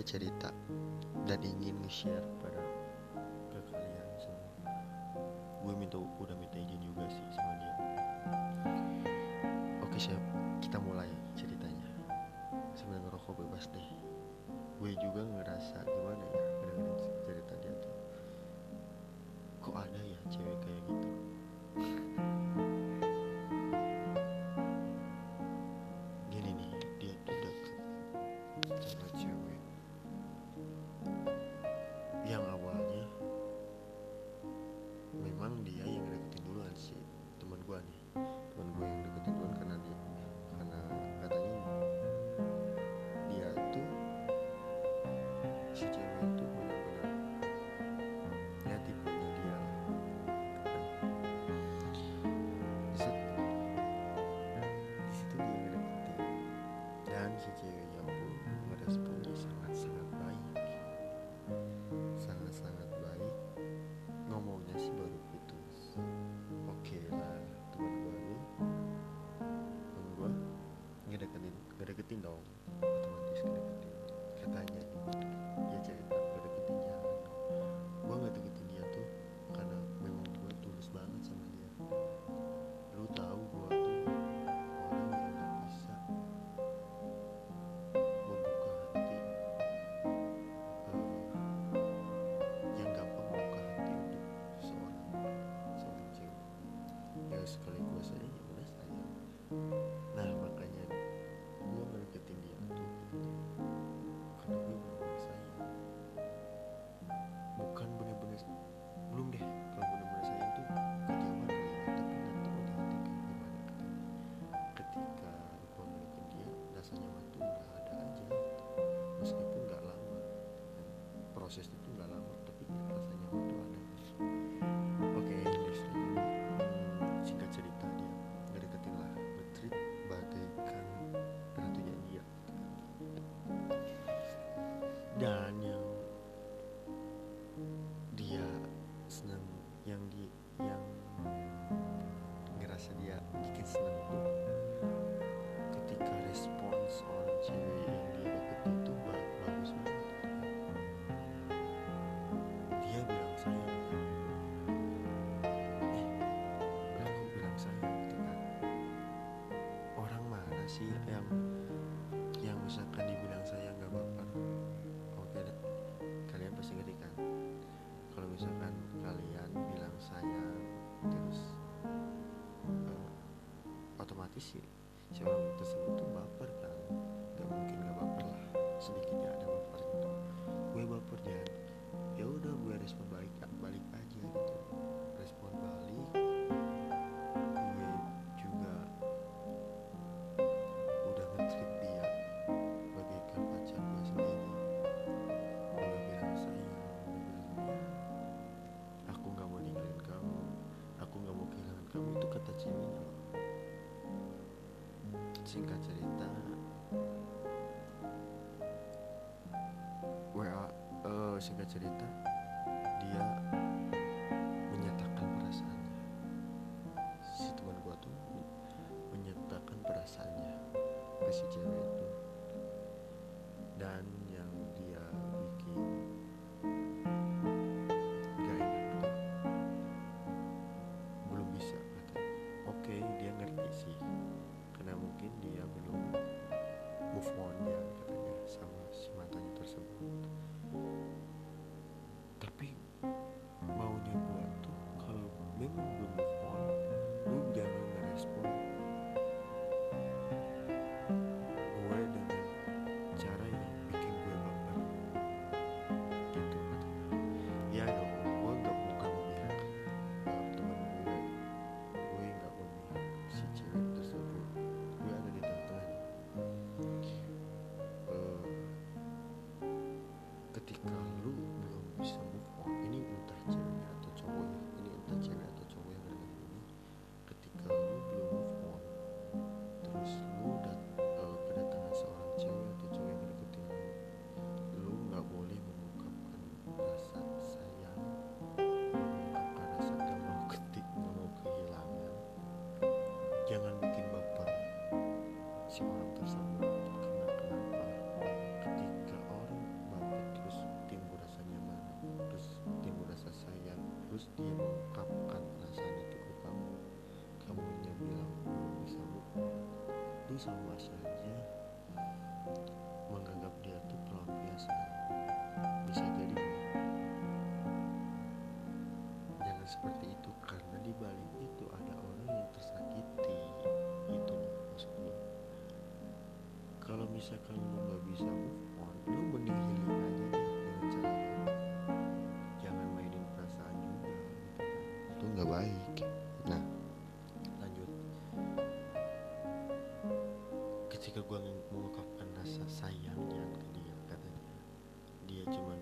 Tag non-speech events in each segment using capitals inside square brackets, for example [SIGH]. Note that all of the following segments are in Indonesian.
dia cerita dan ingin share pada ke kalian semua. Gue minta udah minta izin juga sih sama dia. Oke siap. Kita mulai ceritanya. Sebenarnya rokok bebas deh. Gue juga ngerasa teman-teman di sekeliling katanya. записи kalau singkat cerita dia menyatakan perasaannya. Si teman gua tuh menyatakan perasaannya ke si cewek Hallelujah. sama saja menganggap dia itu biasa, bisa jadi. Jangan seperti itu karena di balik itu ada orang yang tersakiti. Itu maksudnya kalau misalkan lu ketika gue mengungkapkan rasa sayangnya ke dia katanya. Dia cuma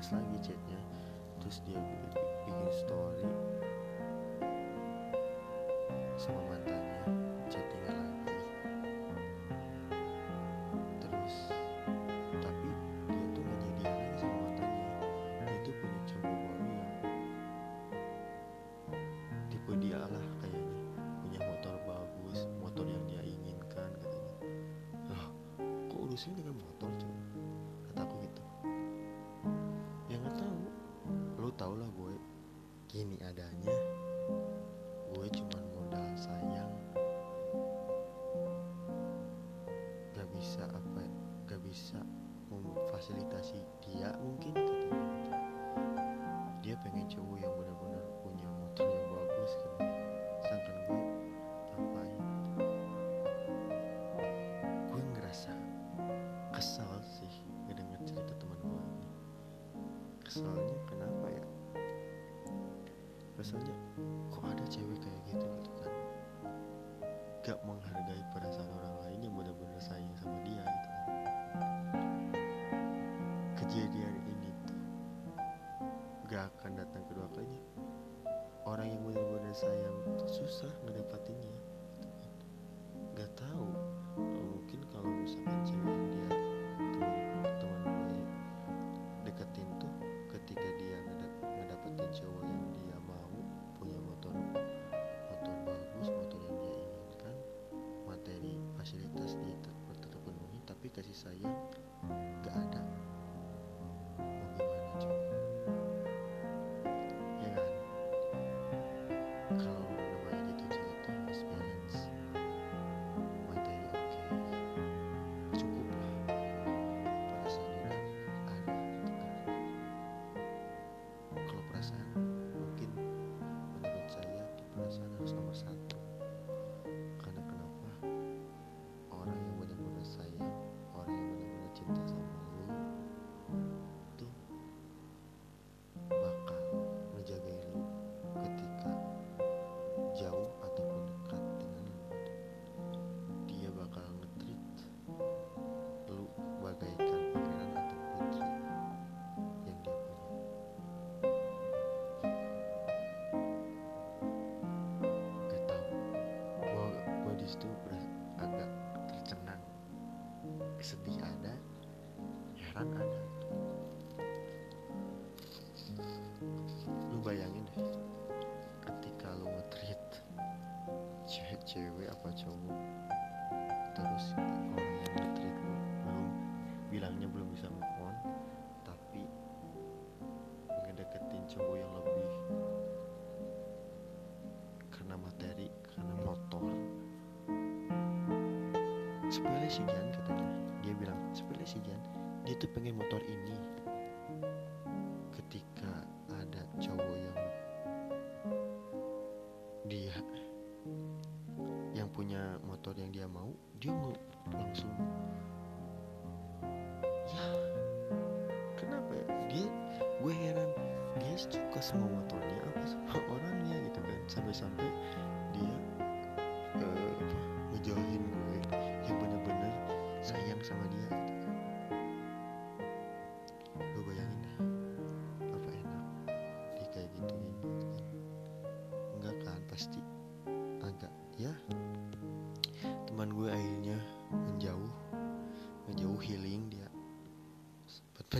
dibalas lagi chatnya terus dia bikin story sama mantannya chattingan lagi. Terus tapi dia tuh gak lagi sama mantannya. Dia tuh punya cowok baru yang tipe dia lah kayaknya. Punya motor bagus motor yang dia inginkan katanya. Lah kok urusin dengan ekspektasi dia mungkin katanya dia pengen cowok yang benar-benar punya motor yang bagus kan sedangkan gue ngapain gue ngerasa kesal sih ngedenger cerita teman gue ini. Kesalnya kenapa ya? Kesalnya kok ada cewek kayak gitu gitu kan? Gak menghargai perasaan orang isso aí. Sih Jan katanya. Dia bilang sepele sih Jan dia tuh pengen motor ini. Ketika ada cowok yang dia yang punya motor yang dia mau dia mau langsung. Ya kenapa ya? Dia gue heran. Dia suka sama motornya apa sama orangnya gitu kan. Sampai-sampai dia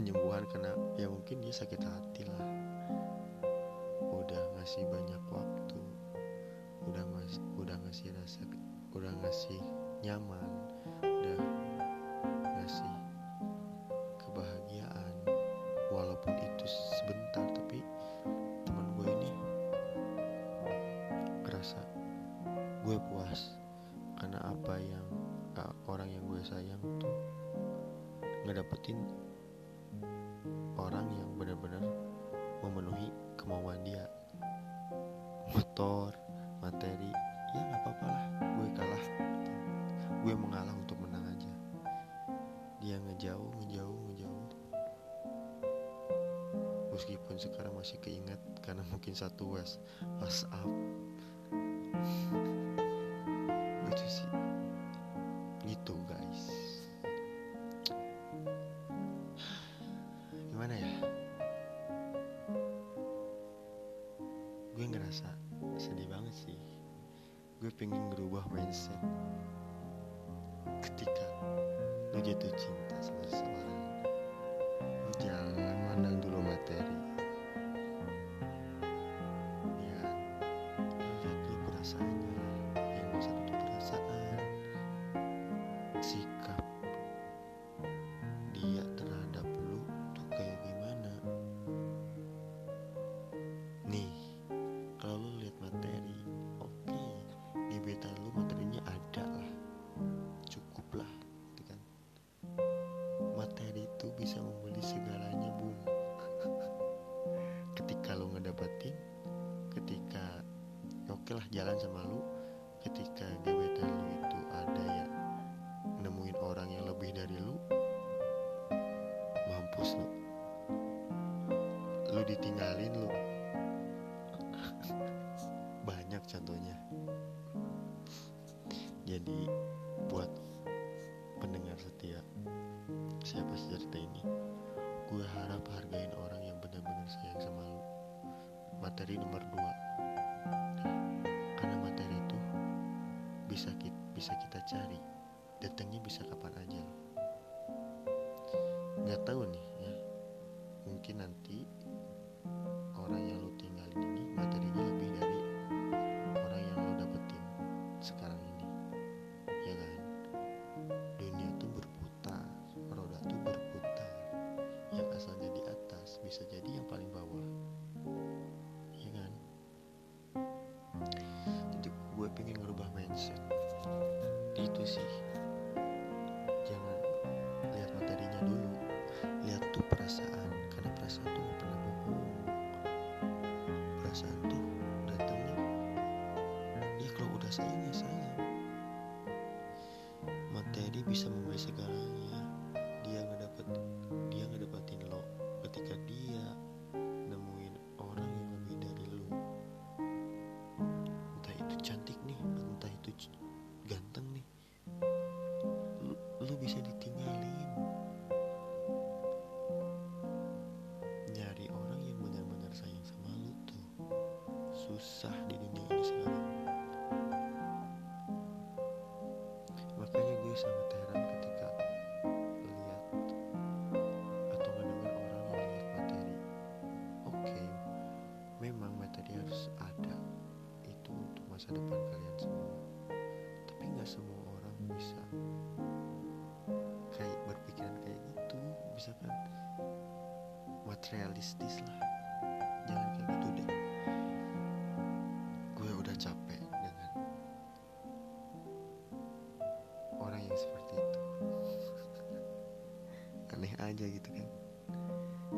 penyembuhan karena ya mungkin dia sakit hati lah. Udah ngasih banyak waktu udah ngasih udah ngasih rasa udah ngasih nyaman udah ngasih kebahagiaan. Walaupun itu sebentar tapi teman gue ini ngerasa gue puas karena apa yang orang yang gue sayang tuh ngedapetin kemauan dia. Motor materi ya nggak apa-apa lah. Gue kalah. Gue mengalah untuk menang aja. Dia ngejauh ngejauh ngejauh. Meskipun sekarang masih keinget karena mungkin satu was WhatsApp lucu lu jatuh jalan sama lu ketika gebetan lu itu ada ya nemuin orang yang lebih dari lu mampus lu. Lu ditinggalin lu. [LAUGHS] Banyak contohnya. Jadi buat pendengar setia siapa cerita ini? Gue harap hargain orang yang benar-benar sayang sama lu. Materi nomor 2 cari. Datangnya bisa kapan aja nggak tahu nih itu sih bisa ditinggalin. Nyari orang yang benar-benar sayang sama lu tuh susah di dunia ini sekarang. Makanya gue sangat heran ketika lihat atau mendengar orang melihat materi. Oke okay, memang materi harus ada. Itu untuk masa depan kalian semua. Materialistis lah. Jangan kayak gitu deh. Gue udah capek dengan orang yang seperti itu. [LAUGHS] Aneh aja gitu kan.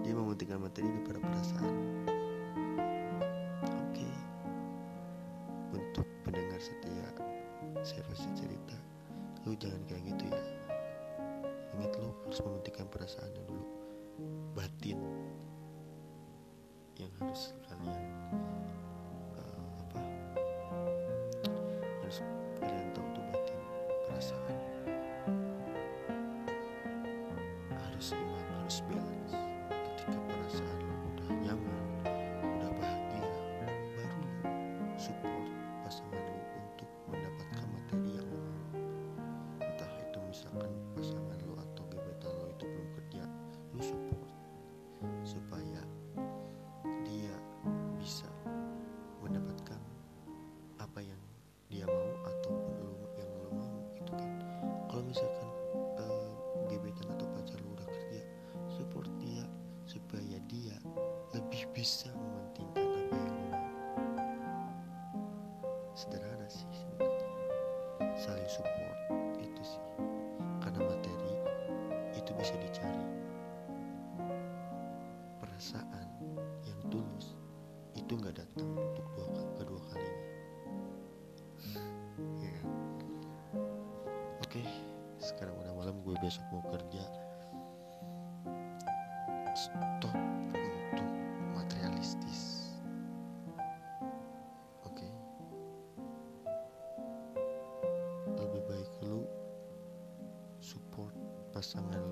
Dia mementingkan materi daripada perasaan. Oke. Untuk pendengar setia saya pasti cerita lu jangan kayak gitu ya. Ingat lu harus mementingkan perasaannya dulu bisa mementingkan apa yang lo mau sederhana sih sebenarnya. Saling support itu sih. Karena materi itu bisa dicari. Perasaan yang tulus itu nggak datang untuk dua kedua kalinya. Ya kan? oke sekarang udah malam gue besok mau kerja pasangan